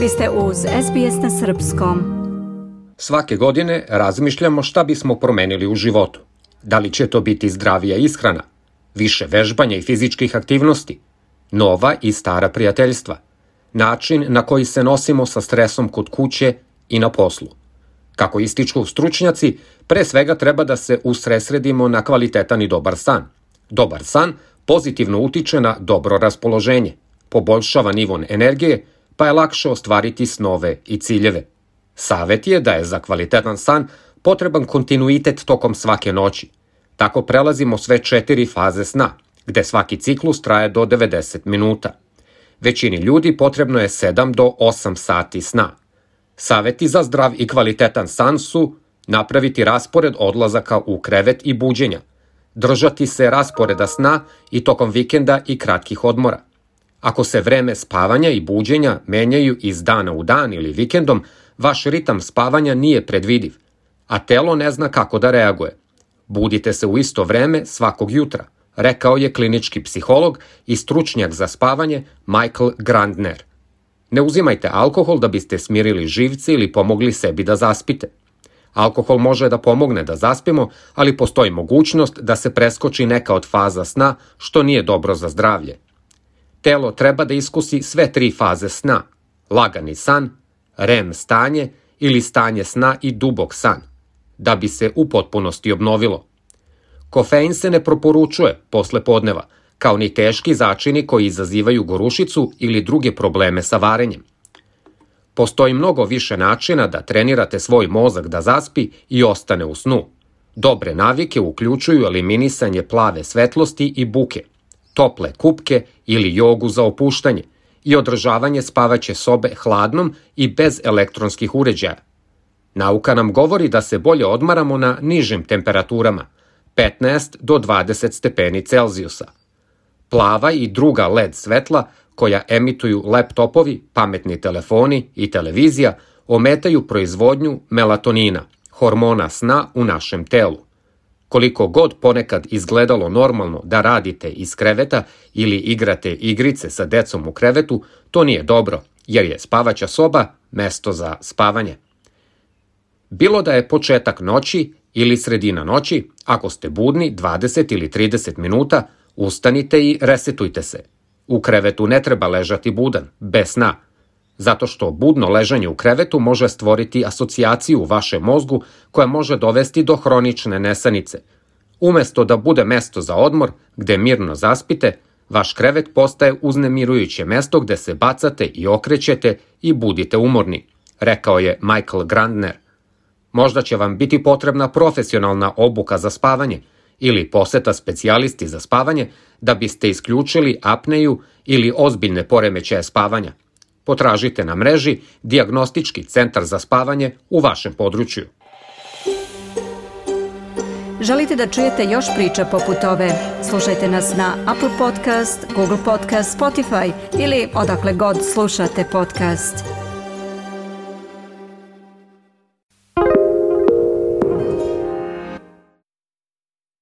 Vi ste uz SBS na Srpskom. Svake godine razmišljamo šta bismo promenili u životu. Da li će to biti zdravija ishrana, više vežbanja i fizičkih aktivnosti, nova i stara prijateljstva, način na koji se nosimo sa stresom kod kuće i na poslu. Kako ističu stručnjaci, pre svega treba da se usresredimo na kvalitetan i dobar san. Dobar san pozitivno utiče na dobro raspoloženje, poboljšava nivon energije, pa je lakše ostvariti snove i ciljeve. Savet je da je za kvalitetan san potreban kontinuitet tokom svake noći. Tako prelazimo sve četiri faze sna, gde svaki ciklus traje do 90 minuta. Većini ljudi potrebno je 7 do 8 sati sna. Saveti za zdrav i kvalitetan san su napraviti raspored odlazaka u krevet i buđenja, držati se rasporeda sna i tokom vikenda i kratkih odmora. Ako se vreme spavanja i buđenja menjaju iz dana u dan ili vikendom, vaš ritam spavanja nije predvidiv, a telo ne zna kako da reaguje. Budite se u isto vreme svakog jutra, rekao je klinički psiholog i stručnjak za spavanje Michael Grandner. Ne uzimajte alkohol da biste smirili živce ili pomogli sebi da zaspite. Alkohol može da pomogne da zaspimo, ali postoji mogućnost da se preskoči neka od faza sna, što nije dobro za zdravlje. Telo treba da iskusi sve tri faze sna, lagani san, REM stanje ili stanje sna i dubok san, da bi se u potpunosti obnovilo. Kofein se ne proporučuje posle podneva, kao ni teški začini koji izazivaju gorušicu ili druge probleme sa varenjem. Postoji mnogo više načina da trenirate svoj mozak da zaspi i ostane u snu. Dobre navike uključuju eliminisanje plave svetlosti i buke, tople kupke ili jogu za opuštanje i održavanje spavaće sobe hladnom i bez elektronskih uređaja. Nauka nam govori da se bolje odmaramo na nižim temperaturama, 15 do 20 stepeni Celzijusa. Plava i druga LED svetla koja emituju laptopovi, pametni telefoni i televizija ometaju proizvodnju melatonina, hormona sna u našem telu. Koliko god ponekad izgledalo normalno da radite iz kreveta ili igrate igrice sa decom u krevetu, to nije dobro, jer je spavaća soba mesto za spavanje. Bilo da je početak noći ili sredina noći, ako ste budni 20 ili 30 minuta, ustanite i resetujte se. U krevetu ne treba ležati budan, bez sna, zato što budno ležanje u krevetu može stvoriti asocijaciju u vašem mozgu koja može dovesti do hronične nesanice. Umesto da bude mesto za odmor, gde mirno zaspite, vaš krevet postaje uznemirujuće mesto gde se bacate i okrećete i budite umorni, rekao je Michael Grandner. Možda će vam biti potrebna profesionalna obuka za spavanje ili poseta specijalisti za spavanje da biste isključili apneju ili ozbiljne poremećaje spavanja. Potražite na mreži Diagnostički centar za spavanje u vašem području. Želite da čujete još priča poput ove? Slušajte nas na Apple Podcast, Google Podcast, Spotify ili odakle god slušate podcast.